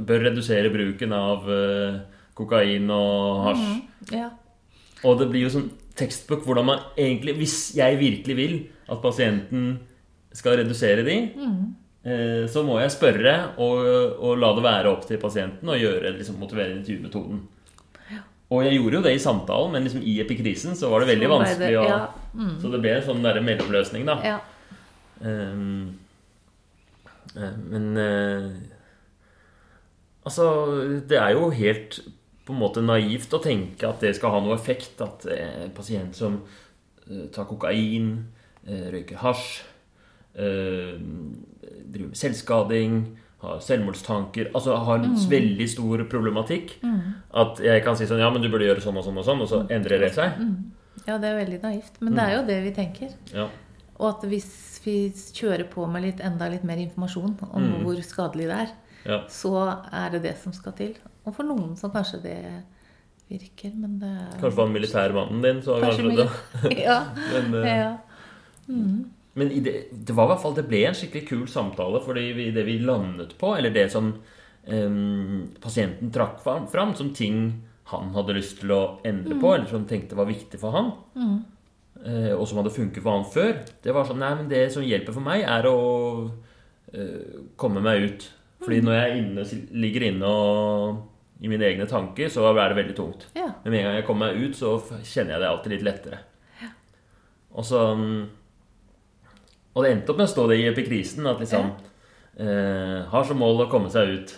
Bør redusere bruken av eh, kokain og hasj. Ja. Og det blir jo sånn tekstbok hvordan man egentlig Hvis jeg virkelig vil at pasienten skal redusere de, eh, så må jeg spørre og, og la det være opp til pasienten og gjøre liksom, motiverende intervjumetoden. Og jeg gjorde jo det i samtalen, men liksom i epikrisen så var det veldig vanskelig å ja, Så det ble en sånn der mellomløsning, da. ja. Eh, men eh, Altså, det er jo helt på en måte naivt å tenke at det skal ha noe effekt. At eh, en pasient som eh, tar kokain, eh, røyker hasj, eh, driver med selvskading, har selvmordstanker Altså har en veldig stor problematikk. At jeg kan si sånn Ja, men du burde gjøre sånn og sånn og sånn, og så endrer det seg. ja, det er veldig naivt. Men det er jo det vi tenker. Ja. Og at hvis vi kjører på med litt, enda litt mer informasjon om hvor skadelig det er, ja. så er det det som skal til. Og for noen så kanskje det virker, men det er Kanskje var militærmannen din, så Kanskje det Ja. Men, uh... ja. Men i det, det var i hvert fall Det ble en skikkelig kul samtale, fordi det vi landet på, eller det som em, pasienten trakk fram, som ting han hadde lyst til å endre på, eller som tenkte var viktig for han, eh, og som hadde funket for han før. Det var sånn Nei, men det som hjelper for meg, er å eh, komme meg ut. Fordi når jeg inne, ligger inne og i mine egne tanker, så er det veldig tungt. Ja. Men med en gang jeg kommer meg ut, så kjenner jeg det alltid litt lettere. Og så mm, Og det endte opp med å stå det i epikrisen at liksom eh, Har som mål å komme seg ut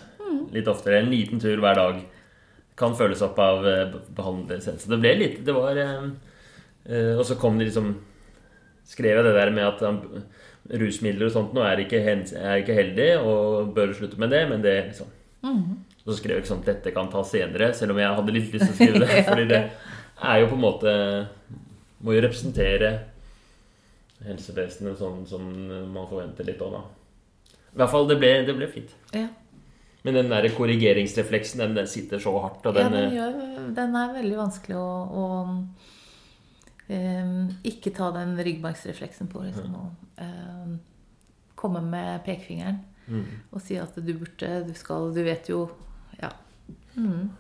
litt oftere. En liten tur hver dag. Kan følges opp av eh. Så det ble litt Det var eh, eh, Og så kom de liksom Skrev jeg det der med at rusmidler og sånt nå er ikke, er ikke heldig og bør slutte med det, men det liksom så skrev jeg ikke sånn at dette kan tas senere, selv om jeg hadde litt lyst til å skrive det. Fordi det er jo på en måte Må jo representere helsevesenet sånn som man forventer litt òg, da. I hvert fall, det ble, det ble fint. Ja. Men den der korrigeringsrefleksen, den, den sitter så hardt. Og ja, den, den, gjør, den er veldig vanskelig å, å ikke ta den ryggmargsrefleksen på. Liksom, og em, komme med pekefingeren Mm. og si at du burde, du skal, du vet jo Ja. Mm.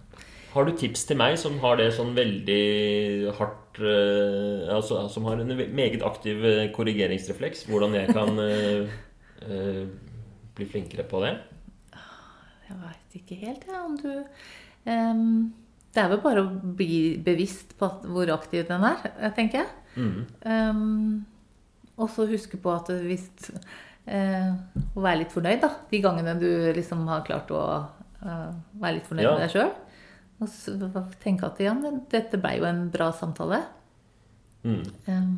Har du tips til meg som har det sånn veldig hardt eh, altså, Som har en meget aktiv eh, korrigeringsrefleks? Hvordan jeg kan eh, eh, bli flinkere på det? Jeg veit ikke helt, ja, om du em, Det er vel bare å bli bevisst på at, hvor aktiv den er, eh, tenker jeg. Mm. Um, og så huske på at hvis uh, Å være litt fornøyd, da. De gangene du liksom har klart å uh, være litt fornøyd Ja. med deg sjøl. Og så tenke at ja, dette ble jo en bra samtale. Mm. Um,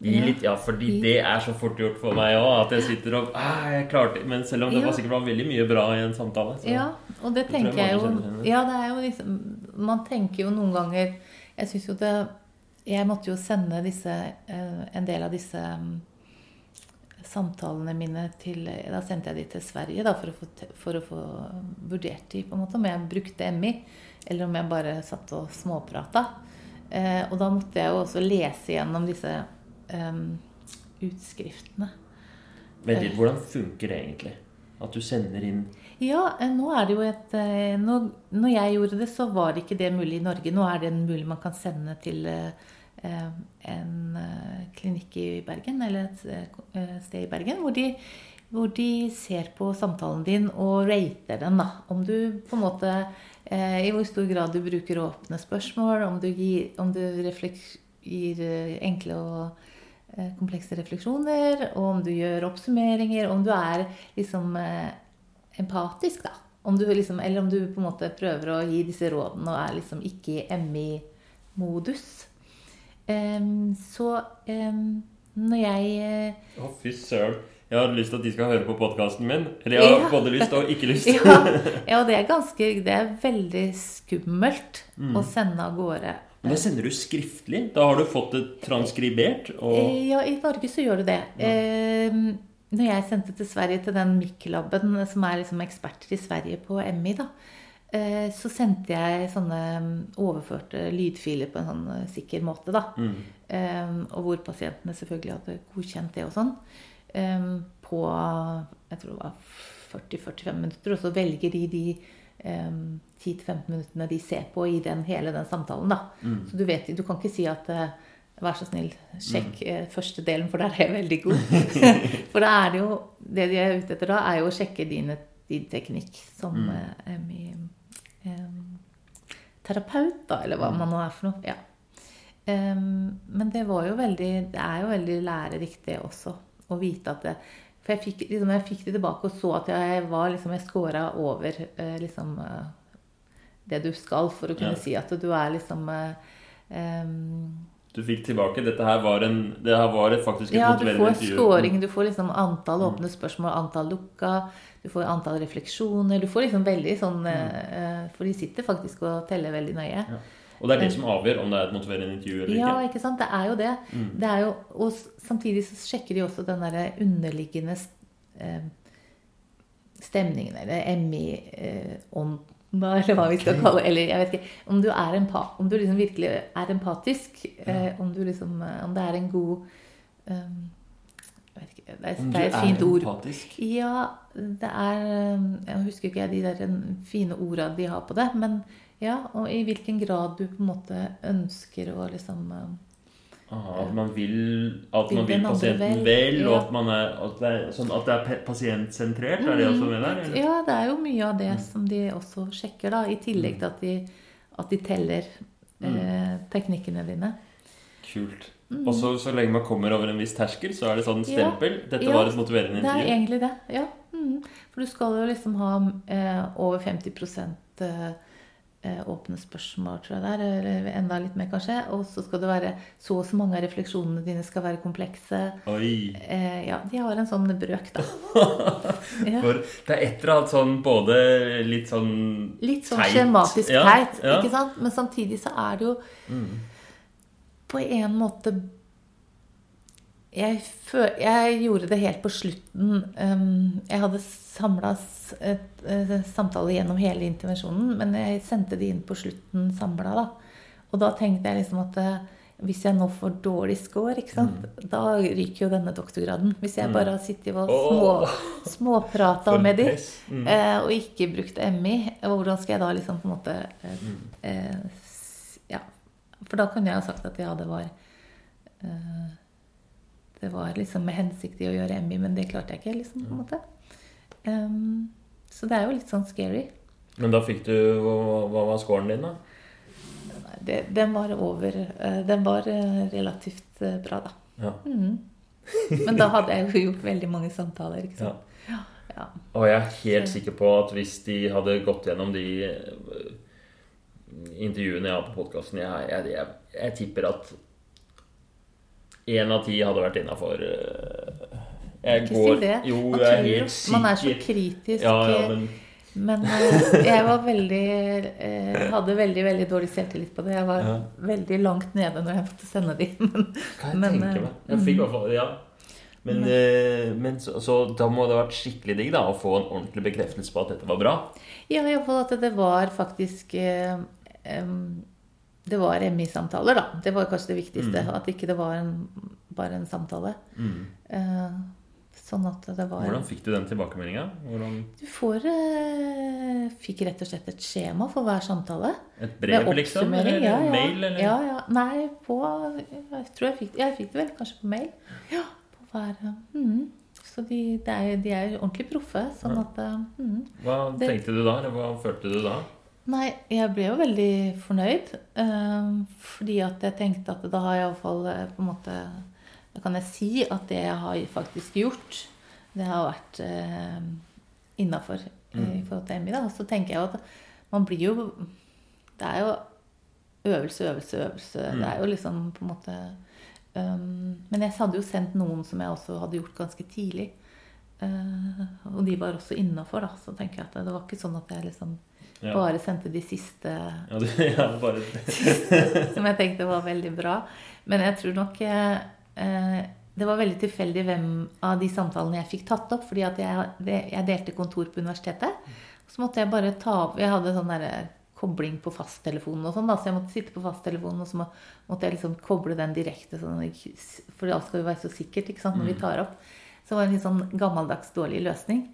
Ja. litt, ja, fordi det er så fort gjort for meg òg. At jeg sitter og ah, jeg klarte Men selv om det Ja. var sikkert var veldig mye bra i en samtale. Så. ja, og det tenker jeg jeg jo. Ja, det er jo liksom Man tenker jo noen ganger Jeg syns jo det Jeg måtte jo sende disse eh, En del av disse mm, samtalene mine til Da sendte jeg de til Sverige da, for, å få, for å få vurdert de på en måte, om jeg brukte MI, eller om jeg bare satt og småprata. Eh, og da måtte jeg jo også lese gjennom disse eh, utskriftene. Vent litt, hvordan funker det egentlig? At du sender inn Ja, eh, nå er det jo et eh, nå, Når jeg gjorde det, så var ikke det mulig i Norge. Nå er det mulig man kan sende til eh, eh, en eh, klinikk i Bergen, eller et eh, sted i Bergen, hvor de, hvor de ser på samtalen din og rater den. da. Om du på en måte eh, I hvor stor grad du bruker åpne spørsmål, om du gir, om du gir eh, enkle og eh, komplekse refleksjoner, og om du gjør oppsummeringer, om du er liksom eh, empatisk, da. Om du liksom, eller om du på en måte prøver å gi disse rådene og er liksom ikke i MI-modus. Um, så um, når jeg eh, Å, fy søren. Jeg har lyst til at de skal høre på podkasten min. Eller jeg har Ja. både lyst og ikke lyst. ja, ja, det er ganske Det er veldig skummelt Mm. å sende av gårde. Men det sender du skriftlig. Da har du fått det transkribert. Og Eh, Ja, i Norge så gjør du det. Eh, når jeg sendte til Sverige, til den MIK-laben, som er liksom eksperter i Sverige på MI, da, eh, så sendte jeg sånne mm, overførte lydfiler på en sånn sikker måte, da. mm. Eh, og hvor pasientene selvfølgelig hadde godkjent det og sånn. på jeg tror det var 40-45 minutter, og så velger de de 10-15 minuttene de ser på i den, hele den samtalen. Mm. Så du vet, du kan ikke si at eh, Vær så snill, sjekk mm. første delen, for der er jeg veldig god. for da er det jo Det de er ute etter da, er jo å sjekke din, din teknikk som Mm. eh, MI, eh, terapeut, da, eller hva man nå er for noe. Ja. Um, men det var jo veldig Det er jo veldig lærerikt, det også, å vite at det For jeg fikk, liksom, jeg fikk det tilbake og så at jeg var liksom Jeg scora over eh, liksom eh, det du skal, for å kunne Ja. si at du er liksom eh, em, Du fikk tilbake Dette her var en Det her var faktisk et Ja, du får intervju. scoring, du får liksom antall åpne spørsmål, antall lukka, du får antall refleksjoner. Du får liksom veldig sånn eh, For de sitter faktisk og teller veldig nøye. Ja. Og det er det som avgjør om det er et motiverende intervju eller Ja, ikke. ikke sant? Det er jo det. det er jo, og samtidig så sjekker de også den derre underliggende eh, stemningen, eller MI-ånden, eller hva vi skal kalle det. Eller jeg vet ikke. Om du, er om du liksom virkelig er empatisk, ja. om, du liksom, eh, om det er en god um, ikke, det er, Om det er et er fint ord. empatisk. Ja, det er Jeg husker ikke de der fine orda de har på det, men ja, og i hvilken grad du på en måte ønsker å liksom eh, Ah, at man vil, at Vil man vil pasienten vel, vel, og at, man er, at, det er, sånn at det er pasientsentrert. Er det også med der? eller? Ja, det er jo mye av det som de også sjekker, da. I tillegg til at de, at de teller eh, teknikkene dine. Kult. Og så, så lenge man kommer over en viss terskel, så er det sånn Mm. Ja. stempel. Dette Ja, var et motiverende Det er egentlig det, ja. Mm. For du skal jo liksom ha eh, over 50 eh, eh, åpne spørsmål, tror jeg det er. Eller enda litt mer, kanskje. Og så skal det være så og så mange av refleksjonene dine skal være komplekse. Oi. Eh, ja, de har en sånn brøk, da. Ja. For det er et eller annet sånn både litt sånn Litt sånn Teit. skjematisk teit, ja. ikke sant? Men samtidig så er det jo på en måte jeg, jeg gjorde det helt på slutten. Um, jeg hadde samla et, et samtale gjennom hele intervensjonen, men jeg sendte det inn på slutten samla, da. Og da tenkte jeg liksom at eh, hvis jeg nå får dårlig score, sant? da ryker jo denne doktorgraden. Hvis jeg bare har sittet og små, oh! småprata med de. Mm. eh, og ikke brukt MI, hvordan skal jeg da liksom på en måte eh, eh, Ja. For da kunne jeg jo sagt at ja, det var eh, Det var liksom med hensikt i å gjøre MI, men det klarte jeg ikke, liksom, på en måte. Um, så det er jo litt sånn scary. Men da fikk du Hva, var scoren din, da? Det, den var over eh, Den var eh, relativt eh, bra, da. Ja. Mm. Men da hadde jeg jo gjort veldig mange samtaler, ikke sant. Ja. Og jeg er helt sikker på at hvis de hadde gått gjennom de intervjuene jeg har på podkasten jeg, jeg, jeg, jeg tipper at én av ti hadde vært innafor. Jeg Ikke si det. Jo, Man jeg er helt sikker. Man er så kritisk. Ja, ja, men Men eh, jeg var veldig eh, hadde veldig veldig dårlig selvtillit på det. Jeg var Ja. veldig langt nede når jeg måtte sende de. Men, Kan jeg Men, tenke eh, meg. Jeg fikk i hvert fall Ja. Men, eh, men så, så da må det ha vært skikkelig digg da å få en ordentlig bekreftelse på at dette var bra. ja, iallfall at det var faktisk eh, Det var MI-samtaler, da. Det var kanskje det viktigste. At ikke det var en, bare en samtale. Eh, sånn at det var Hvordan fikk du den tilbakemeldinga? Hvordan Du får eh, Fikk rett og slett et skjema for hver samtale. Et brev, Med liksom? Eller ja, ja. mail? Eller? Ja, ja. Nei, på Jeg tror jeg fikk, jeg fikk det vel kanskje på mail. Ja, på hver mm. Så de, de, er, de er ordentlig proffe. Sånn at eh, mhm. Hva Det- tenkte du da? Eller hva følte du da? Nei, jeg ble jo veldig fornøyd. eh, fordi at jeg tenkte at da har jeg iallfall eh, på en måte Da kan jeg si at det jeg har faktisk gjort, det har vært eh, innafor Mm. i forhold til Emmy. Og så tenker jeg at man blir jo Det er jo øvelse, øvelse, øvelse. Mm. Det er jo liksom på en måte um, Men jeg hadde jo sendt noen som jeg også hadde gjort ganske tidlig. Uh, og de var også innafor, da. Så tenker jeg at det var ikke sånn at jeg liksom Ja. bare sendte de siste Ja, du, ja, bare som jeg tenkte var veldig bra. Men jeg tror nok eh, eh, det var veldig tilfeldig hvem av de samtalene jeg fikk tatt opp. fordi jeg, jeg delte kontor på universitetet. Så måtte jeg bare ta opp Jeg hadde sånn derre kobling på fasttelefonen og sånn, da, så jeg måtte sitte på fasttelefonen og så må, måtte jeg liksom koble den direkte, sånn, for alt skal jo være så sikkert ikke sant, når vi tar opp. Så det var en litt sånn gammeldags dårlig løsning.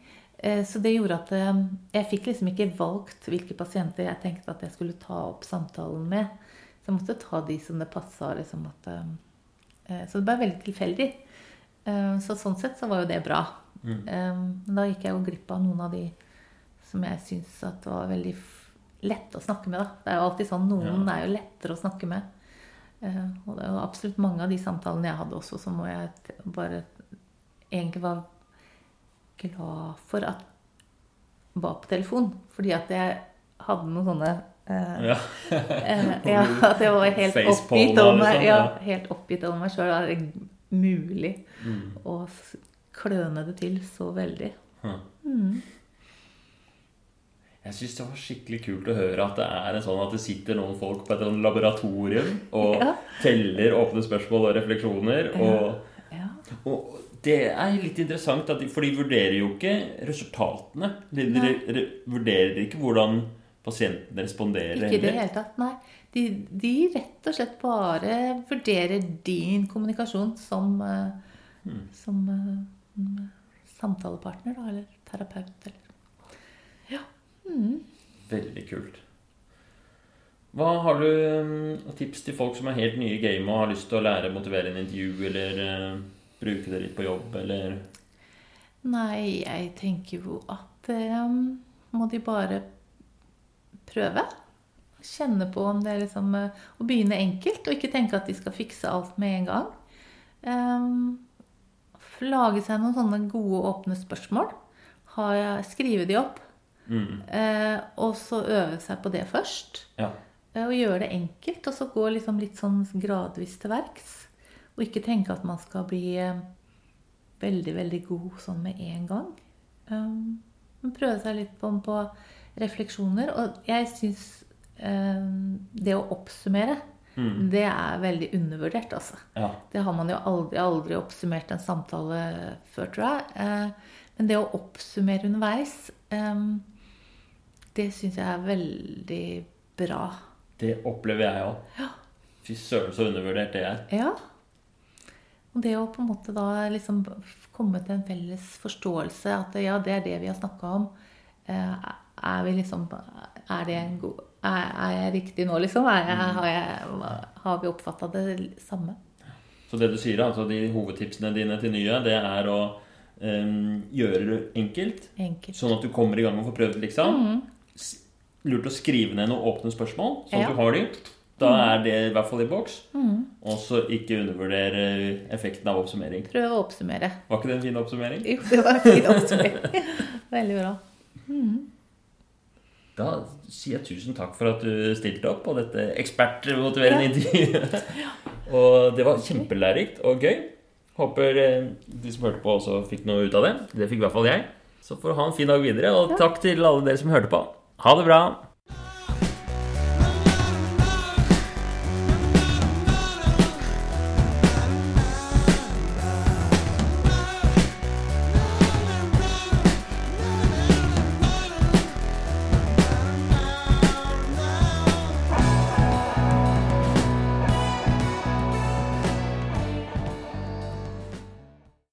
Eh, Så det gjorde at eh, jeg fikk liksom ikke valgt hvilke pasienter jeg tenkte at jeg skulle ta opp samtalen med. Så jeg måtte ta de som det passa. Liksom eh, så det ble veldig tilfeldig. Så sånn sett så var jo det bra. Eh, Men da gikk jeg jo glipp av noen av de som jeg syns at var veldig lette å snakke med. Da. Det er jo alltid sånn, Noen er jo lettere å snakke med. Og det er jo absolutt mange av de samtalene jeg hadde også, som jeg bare egentlig var glad for at var på telefon. Fordi at jeg hadde noen sånne eh, Ja. eh, ja, At jeg var helt oppgitt over meg, ja, ja. helt oppgitt over meg sjøl. Er det mulig Mm. å kløne det til så veldig? Jeg syns det var skikkelig kult å høre at det er en sånn at det sitter noen folk på et sånn laboratorium og Ja. teller åpne spørsmål og refleksjoner. Og, Ja. og det er litt interessant, for de vurderer jo ikke resultatene. De, de de re, vurderer ikke hvordan pasienten responderer. Ikke i det hele tatt, nei. De, de rett og slett bare vurderer din kommunikasjon som, eh, Hmm. som um, samtalepartner, da, eller terapeut, eller Ja. Veldig kult. Hva har du um, tips til folk som er helt nye i gamet og har lyst til å lære å motivere en intervju, eller eh, bruke det litt på jobb, eller Nei, jeg tenker jo at um, må de bare prøve. Kjenne på om det er liksom eh, Å begynne enkelt, og ikke tenke at de skal fikse alt med en gang. Um, lage seg noen sånne gode, åpne spørsmål. Skrive de opp. mm. Uh, og så øve seg på det først. Ja. Uh, Og gjøre det enkelt, og så gå liksom litt sånn gradvis til verks. Og ikke tenke at man skal bli eh, veldig, veldig god sånn med en gang. Um, men prøve seg litt på, på refleksjoner. Og jeg syns um, det å oppsummere, Mm. det er veldig undervurdert, altså. ja. Det har man jo aldri, aldri oppsummert en samtale før, tror jeg. Eh, Men det å oppsummere underveis, eh, det syns jeg er veldig bra. Det opplever jeg òg. Fy søren, så undervurdert det er. Ja. Og det å på en måte da liksom komme til en felles forståelse at ja, det er det vi har snakka om. Eh, Er vi liksom Er det en god Er, er jeg riktig nå, liksom? Er jeg, har, jeg, har vi oppfatta det samme? Så det du sier, altså de hovedtipsene dine til nye, det er å um, gjøre det enkelt, Enkelt. sånn at du kommer i gang og får prøvd, liksom. Mm. Lurt å skrive ned noen åpne spørsmål, sånn at Ja. du har de. Da er det i hvert fall i boks. Og så ikke undervurdere effekten av oppsummering. Prøv å oppsummere. Var ikke det en fin oppsummering? Jo, det var en fin oppsummering. Veldig bra. Da sier jeg tusen takk for at du stilte opp på dette ekspertmotiverende intervjuet. Og det var kjempelærerikt og gøy. Håper eh, de som hørte på, også fikk noe ut av det. Det fikk i hvert fall jeg. Så får du ha en fin dag videre, og takk til alle dere som hørte på. Ha det bra!